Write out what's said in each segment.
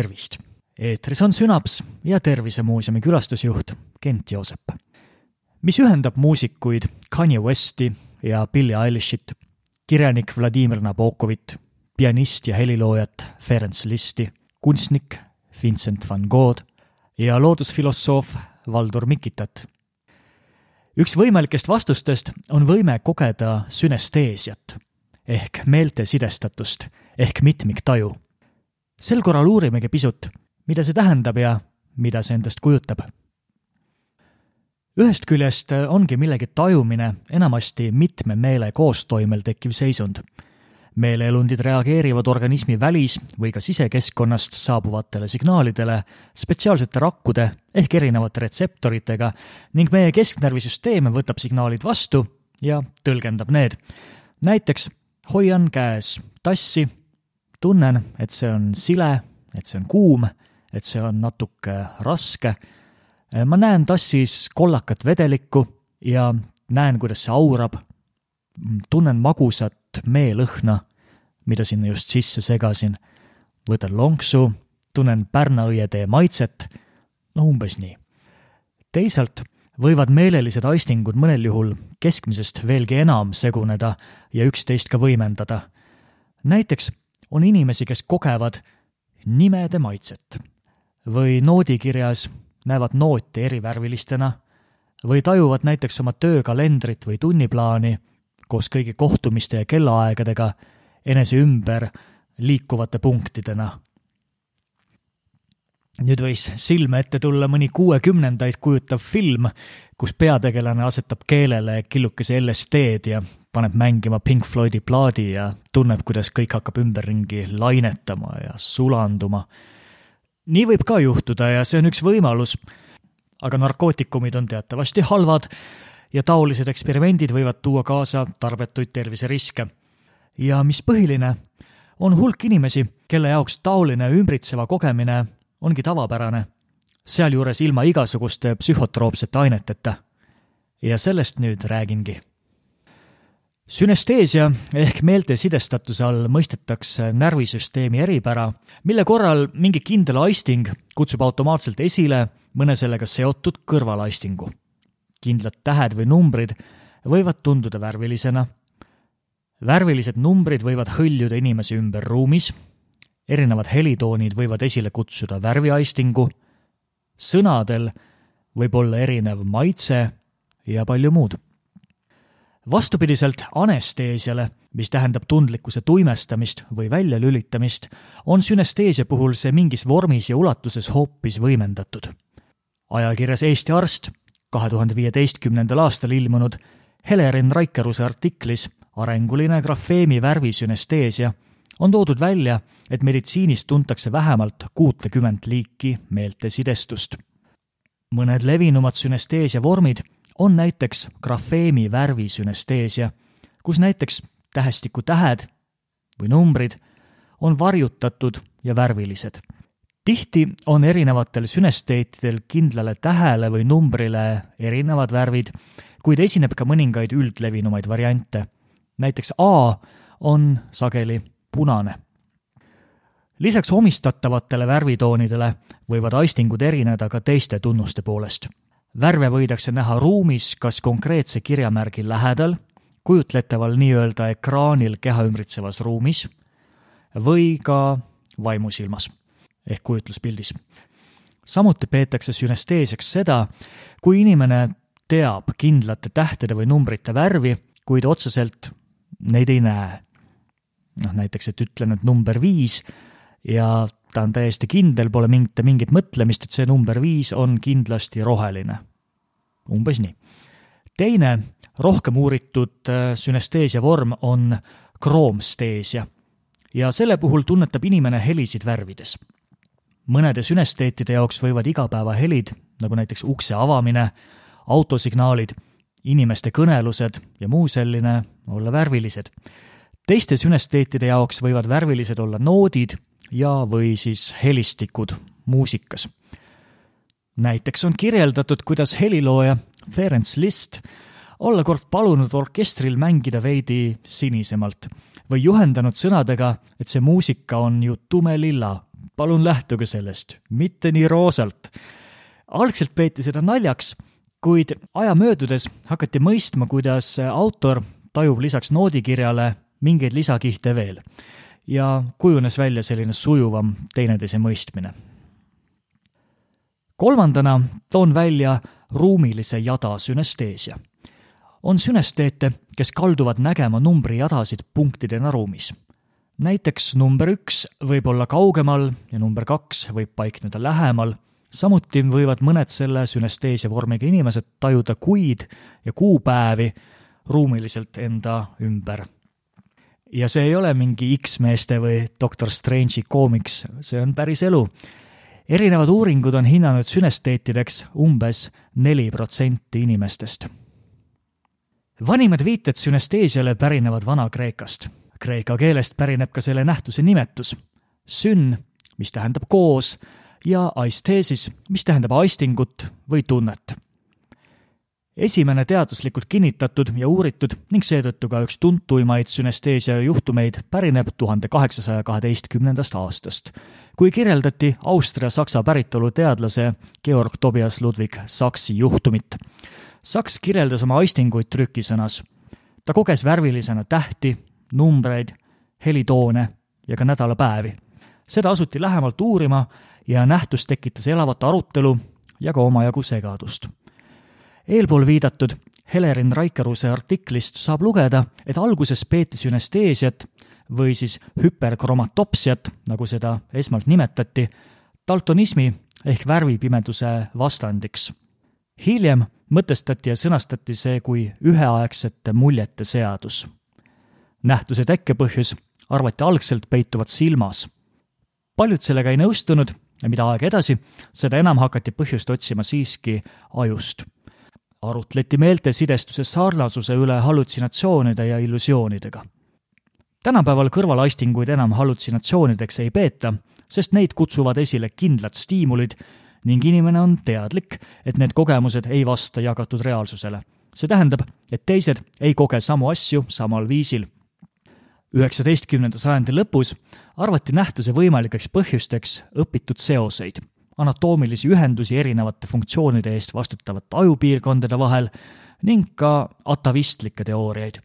tervist! eetris on Sünaps ja Tervisemuuseumi külastusjuht Kent Joosep. mis ühendab muusikuid Kanye Westi ja Billie Eilishit, kirjanik Vladimir Nabokovit, pianist ja heliloojat Ferenc Listi, kunstnik Vincent van Gogh ja loodusfilosoof Valdur Mikitat. üks võimalikest vastustest on võime kogeda sünesteesiat ehk meelte sidestatust ehk mitmiktaju. Sel korral uurimegi pisut, mida see tähendab ja mida see endast kujutab. ühest küljest ongi millegi tajumine enamasti mitme meele koostoimel tekkiv seisund meeleelundid reageerivad organismi välis- või ka sisekeskkonnast saabuvatele signaalidele spetsiaalsete rakkude ehk erinevate retseptoritega ning meie kesknärvisüsteem võtab signaalid vastu ja tõlgendab need. näiteks hoian käes tassi, tunnen, et see on sile, et see on kuum, et see on natuke raske. ma näen tassis kollakat vedelikku ja näen, kuidas see aurab. tunnen magusat meelõhna, mida sinna just sisse segasin. võtan lonksu, tunnen pärnaõietee maitset, no umbes nii. teisalt võivad meelelised aistingud mõnel juhul keskmisest veelgi enam seguneda ja üksteist ka võimendada. näiteks on inimesi, kes kogevad nimede maitset või noodikirjas näevad noote erivärvilistena või tajuvad näiteks oma töökalendrit või tunniplaani koos kõigi kohtumiste ja kellaaegadega enese ümber liikuvate punktidena. Nüüd võis silme ette tulla mõni kuuekümnendaid kujutav film, kus peategelane asetab keelele killukese LSD-d ja paneb mängima Pink Floydi plaadi ja tunneb, kuidas kõik hakkab ümberringi lainetama ja sulanduma. nii võib ka juhtuda ja see on üks võimalus. aga narkootikumid on teatavasti halvad ja taolised eksperimendid võivad tuua kaasa tarbetuid terviseriske. ja mis põhiline, on hulk inimesi, kelle jaoks taoline ümbritseva kogemine ongi tavapärane, sealjuures ilma igasuguste psühhotroopsete aineteta. ja sellest nüüd räägingi. Sünesteesia ehk meelte sidestatuse all mõistetakse närvisüsteemi eripära, mille korral mingi kindel aisting kutsub automaatselt esile mõne sellega seotud kõrvalaistingu. kindlad tähed või numbrid võivad tunduda värvilisena, värvilised numbrid võivad hõljuda inimese ümber ruumis erinevad helitoonid võivad esile kutsuda värviaistingu, sõnadel võib olla erinev maitse ja palju muud. Vastupidiselt anesteesiale, mis tähendab tundlikkuse tuimestamist või väljalülitamist, on sünesteesia puhul see mingis vormis ja ulatuses hoopis võimendatud. ajakirjas Eesti Arst kahe tuhande viieteistkümnendal aastal ilmunud Helerin Raikeruse artiklis Arenguline grafeemi värvisünesteesia on toodud välja, et meditsiinis tuntakse vähemalt kuutekümmet liiki meeltesidestust. mõned levinumad sünesteesia vormid on näiteks grafeemi värvisünesteesia, kus näiteks tähestiku tähed või numbrid on varjutatud ja värvilised. tihti on erinevatel sünesteetidel kindlale tähele või numbrile erinevad värvid, kuid esineb ka mõningaid üldlevinumaid variante. näiteks A on sageli punane. lisaks omistatavatele värvitoonidele võivad aistingud erineda ka teiste tunnuste poolest. Värve võidakse näha ruumis kas konkreetse kirjamärgi lähedal, kujutletaval nii-öelda ekraanil keha ümbritsevas ruumis või ka vaimusilmas ehk kujutluspildis. samuti peetakse sünesteesiaks seda, kui inimene teab kindlate tähtede või numbrite värvi, kuid otseselt neid ei näe noh näiteks, et ütlen, et number viis ja ta on täiesti kindel, pole mingit, mingit mõtlemist, et see number viis on kindlasti roheline. umbes nii. teine, rohkem uuritud äh, sünesteesia vorm on kroomsteesia ja selle puhul tunnetab inimene helisid värvides. mõnede sünesteetide jaoks võivad igapäevahelid, nagu näiteks ukse avamine, autosignaalid, inimeste kõnelused ja muu selline, olla värvilised teiste sünesteetide jaoks võivad värvilised olla noodid ja, või siis helistikud muusikas. näiteks on kirjeldatud, kuidas helilooja Ferenc Liszt olla kord palunud orkestril mängida veidi sinisemalt või juhendanud sõnadega, et see muusika on ju tumelilla, palun lähtuge sellest, mitte nii roosalt. algselt peeti seda naljaks, kuid aja möödudes hakati mõistma, kuidas autor tajub lisaks noodikirjale mingeid lisakihte veel ja kujunes välja selline sujuvam teineteise mõistmine. kolmandana toon välja ruumilise jada sünesteesia. on sünesteete, kes kalduvad nägema numbrijadasid punktidena ruumis. näiteks number üks võib olla kaugemal ja number kaks võib paikneda lähemal, samuti võivad mõned selle sünesteesia vormiga inimesed tajuda kuid ja kuupäevi ruumiliselt enda ümber ja see ei ole mingi X-meeste või Doctor Strange'i koomiks, see on päris elu. erinevad uuringud on hinnanud sünesteetideks umbes neli protsenti inimestest. vanimad viited sünesteesiale pärinevad Vana-Kreekast. Kreeka keelest pärineb ka selle nähtuse nimetus. sünn, mis tähendab koos, ja aisteesis, mis tähendab aistingut või tunnet esimene teaduslikult kinnitatud ja uuritud ning seetõttu ka üks tuntuimaid sünesteesia juhtumeid pärineb tuhande kaheksasaja kaheteistkümnendast aastast, kui kirjeldati Austria-Saksa päritolu teadlase Georg Tobias Ludwig Saksi juhtumit. Saks kirjeldas oma aistinguid trükisõnas. ta koges värvilisena tähti, numbreid, helitoone ja ka nädalapäevi. seda asuti lähemalt uurima ja nähtus tekitas elavat arutelu ja ka omajagu segadust eelpool viidatud Helerin Raikeruse artiklist saab lugeda, et alguses peeti sünesteesiat või siis hüperkromatopsiat, nagu seda esmalt nimetati, daltonismi ehk värvipimeduse vastandiks. hiljem mõtestati ja sõnastati see kui üheaegsete muljete seadus. nähtuse tekkepõhjus arvati algselt peituvat silmas. paljud sellega ei nõustunud ja mida aeg edasi, seda enam hakati põhjust otsima siiski ajust arutleti meeltesidestuse sarnasuse üle hallutsinatsioonide ja illusioonidega. tänapäeval kõrvalaistinguid enam hallutsinatsioonideks ei peeta, sest neid kutsuvad esile kindlad stiimulid ning inimene on teadlik, et need kogemused ei vasta jagatud reaalsusele. see tähendab, et teised ei koge samu asju samal viisil. üheksateistkümnenda sajandi lõpus arvati nähtuse võimalikeks põhjusteks õpitud seoseid anatoomilisi ühendusi erinevate funktsioonide eest vastutavate ajupiirkondade vahel ning ka atavistlikke teooriaid.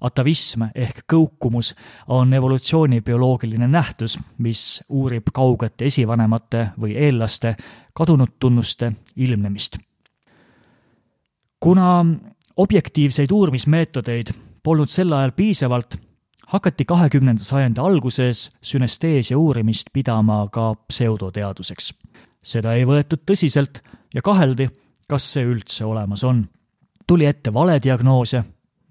atavism ehk kõukumus on evolutsiooni bioloogiline nähtus, mis uurib kaugete esivanemate või eellaste kadunud tunnuste ilmnemist. kuna objektiivseid uurimismeetodeid polnud sel ajal piisavalt, hakati kahekümnenda sajandi alguses sünesteesia uurimist pidama ka pseudoteaduseks seda ei võetud tõsiselt ja kaheldi, kas see üldse olemas on. tuli ette valediagnoose,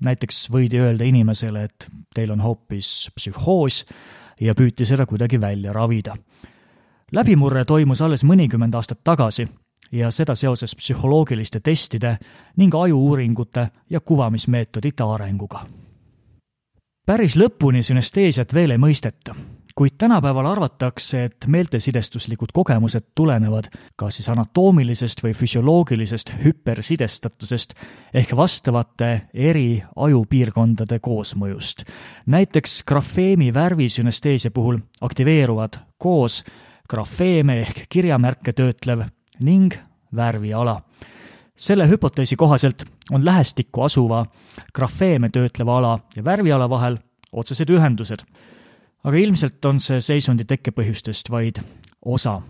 näiteks võidi öelda inimesele, et teil on hoopis psühhoos ja püüti seda kuidagi välja ravida. läbimurre toimus alles mõnikümmend aastat tagasi ja seda seoses psühholoogiliste testide ning ajuuuringute ja kuvamismeetodite arenguga. päris lõpuni sünesteesiat veel ei mõisteta kuid tänapäeval arvatakse, et meeltesidestuslikud kogemused tulenevad kas siis anatoomilisest või füsioloogilisest hüpersidestatusest ehk vastavate eri ajupiirkondade koosmõjust. näiteks grafeemi värvisünesteesia puhul aktiveeruvad koos grafeeme ehk kirjamärke töötlev ning värviala selle hüpoteesi kohaselt on lähestikku asuva grafeeme töötleva ala ja värviala vahel otsesed ühendused aga ilmselt on see seisundi tekkepõhjustest vaid osa.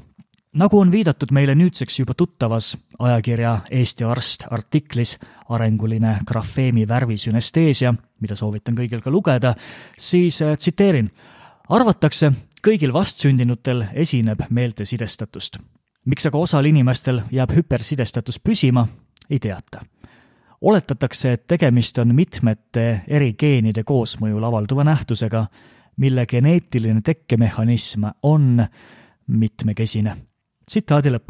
nagu on viidatud meile nüüdseks juba tuttavas ajakirja Eesti Arst artiklis Arenguline grafeemi värvisünesteesia, mida soovitan kõigil ka lugeda, siis äh, tsiteerin, arvatakse, kõigil vastsündinutel esineb meeltesidestatust. miks aga osal inimestel jääb hüpersidestatus püsima, ei teata oletatakse, et tegemist on mitmete eri geenide koosmõjul avalduva nähtusega mille geneetiline tekkemehhanism on mitmekesine. tsitaadi lõpp.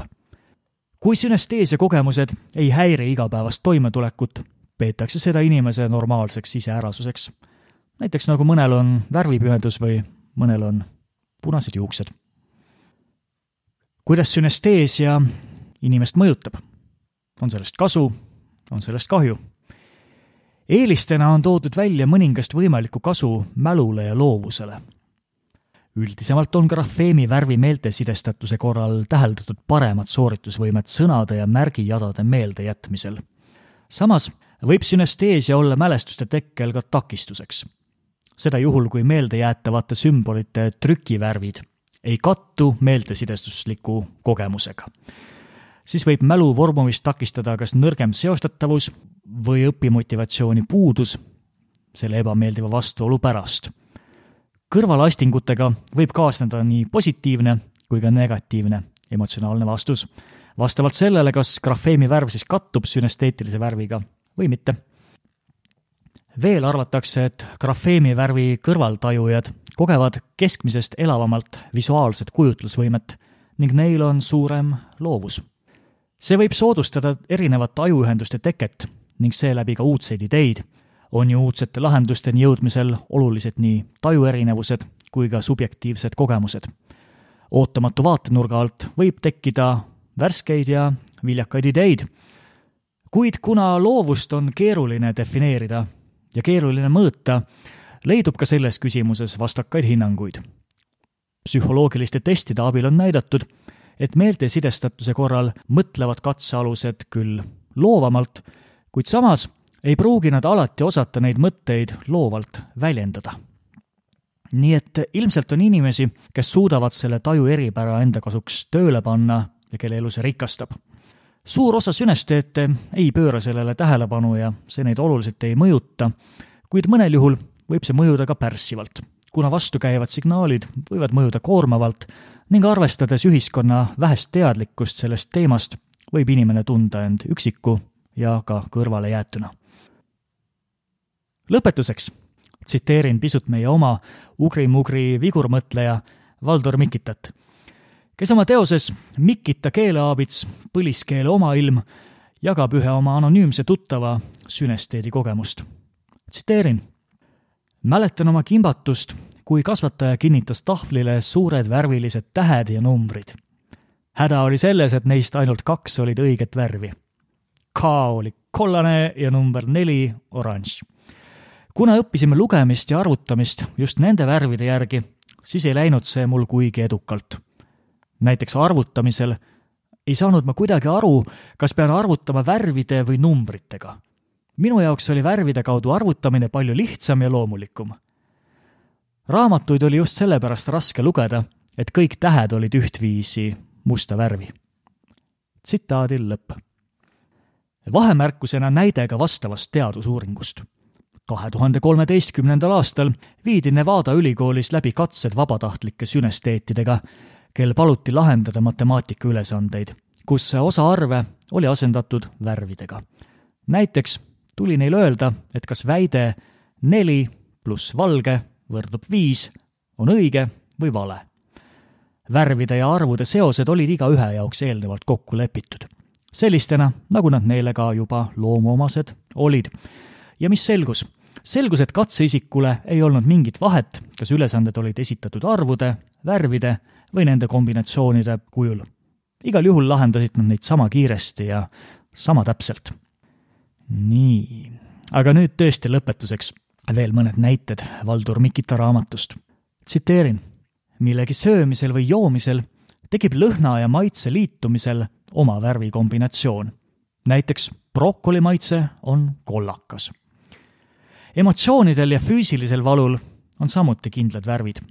kui sünesteesia kogemused ei häiri igapäevast toimetulekut, peetakse seda inimese normaalseks iseärasuseks. näiteks nagu mõnel on värvipimedus või mõnel on punased juuksed. kuidas sünesteesia inimest mõjutab? on sellest kasu, on sellest kahju eelistena on toodud välja mõningast võimalikku kasu mälule ja loovusele. üldisemalt on grafeemi värvi meeltesidestatuse korral täheldatud paremat sooritusvõimet sõnade ja märgijadade meeldejätmisel. samas võib sünesteesia olla mälestuste tekkel ka takistuseks. seda juhul, kui meeldejäätavate sümbolite trükivärvid ei kattu meeltesidestusliku kogemusega. siis võib mälu vormumist takistada kas nõrgem seostatavus või õpimotivatsiooni puudus selle ebameeldiva vastuolu pärast kõrvalastingutega võib kaasneda nii positiivne kui ka negatiivne emotsionaalne vastus, vastavalt sellele, kas grafeemi värv siis kattub sünesteetilise värviga või mitte. veel arvatakse, et grafeemi värvi kõrvaltajujad kogevad keskmisest elavamalt visuaalset kujutlusvõimet ning neil on suurem loovus. see võib soodustada erinevate ajuühenduste teket ning seeläbi ka uudseid ideid on ju uudsete lahendusteni jõudmisel olulised nii tajuerinevused kui ka subjektiivsed kogemused. ootamatu vaatenurga alt võib tekkida värskeid ja viljakaid ideid, kuid kuna loovust on keeruline defineerida ja keeruline mõõta, leidub ka selles küsimuses vastakaid hinnanguid. psühholoogiliste testide abil on näidatud, et meeltesidestatuse korral mõtlevad katsealused küll loovamalt, kuid samas ei pruugi nad alati osata neid mõtteid loovalt väljendada. nii et ilmselt on inimesi, kes suudavad selle taju eripära enda kasuks tööle panna ja kelle elu see rikastab. suur osa sünesteete ei pööra sellele tähelepanu ja see neid oluliselt ei mõjuta, kuid mõnel juhul võib see mõjuda ka pärssivalt, kuna vastukäivad signaalid võivad mõjuda koormavalt ning arvestades ühiskonna vähest teadlikkust sellest teemast, võib inimene tunda end üksiku ja ka kõrvalejäetuna lõpetuseks tsiteerin pisut meie oma ugri-mugri vigurmõtleja Valdur Mikitat, kes oma teoses Mikita keeleaabits, põliskeele omailm jagab ühe oma anonüümse tuttava sünesteedi kogemust. tsiteerin. mäletan oma kimbatust, kui kasvataja kinnitas tahvlile suured värvilised tähed ja numbrid. häda oli selles, et neist ainult kaks olid õiget värvi. K oli kollane ja number neli oranž kuna õppisime lugemist ja arvutamist just nende värvide järgi, siis ei läinud see mul kuigi edukalt. näiteks arvutamisel ei saanud ma kuidagi aru, kas pean arvutama värvide või numbritega. minu jaoks oli värvide kaudu arvutamine palju lihtsam ja loomulikum. raamatuid oli just sellepärast raske lugeda, et kõik tähed olid ühtviisi musta värvi. tsitaadi lõpp. Vahemärkusena näide ka vastavast teadusuuringust kahe tuhande kolmeteistkümnendal aastal viidi Nevada ülikoolis läbi katsed vabatahtlike sünesteetidega, kel paluti lahendada matemaatika ülesandeid, kus osa arve oli asendatud värvidega. näiteks tuli neil öelda, et kas väide neli pluss valge võrdub viis on õige või vale. värvide ja arvude seosed olid igaühe jaoks eelnevalt kokku lepitud. Sellistena, nagu nad neile ka juba loomuomased olid. ja mis selgus selgus, et katseisikule ei olnud mingit vahet, kas ülesanded olid esitatud arvude, värvide või nende kombinatsioonide kujul. igal juhul lahendasid nad neid sama kiiresti ja sama täpselt. nii, aga nüüd tõesti lõpetuseks veel mõned näited Valdur Mikita raamatust. tsiteerin, millegi söömisel või joomisel tekib lõhna ja maitse liitumisel oma värvikombinatsioon. näiteks brokoli maitse on kollakas emotsioonidel ja füüsilisel valul on samuti kindlad värvid.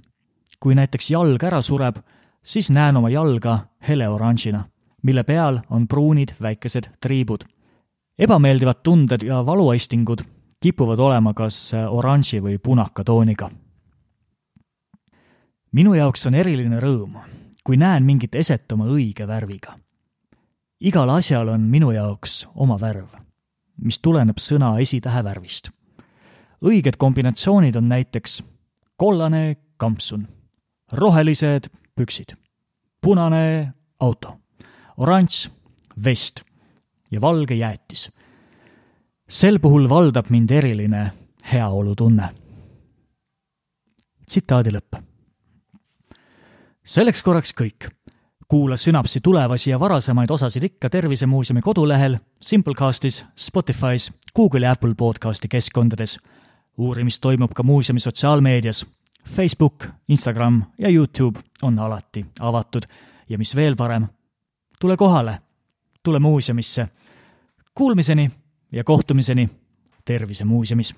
kui näiteks jalg ära sureb, siis näen oma jalga heleoranžina, mille peal on pruunid väikesed triibud. ebameeldivad tunded ja valuaistingud kipuvad olema kas oranži või punaka tooniga. minu jaoks on eriline rõõm, kui näen mingit eset oma õige värviga. igal asjal on minu jaoks oma värv, mis tuleneb sõna esitähe värvist õiged kombinatsioonid on näiteks kollane kampsun, rohelised püksid, punane auto, oranž vest ja valge jäätis. sel puhul valdab mind eriline heaolutunne. tsitaadi lõpp selleks korraks kõik. kuula Sünapsi tulevasi ja varasemaid osasid ikka Tervisemuuseumi kodulehel, Simplecastis, Spotify's, Google'i ja Apple podcasti keskkondades. uurimist toimub ka muuseumi sotsiaalmeedias. Facebook, Instagram ja Youtube on alati avatud ja mis veel parem, tule kohale, tule muuseumisse. Kuulmiseni ja kohtumiseni Tervisemuuseumis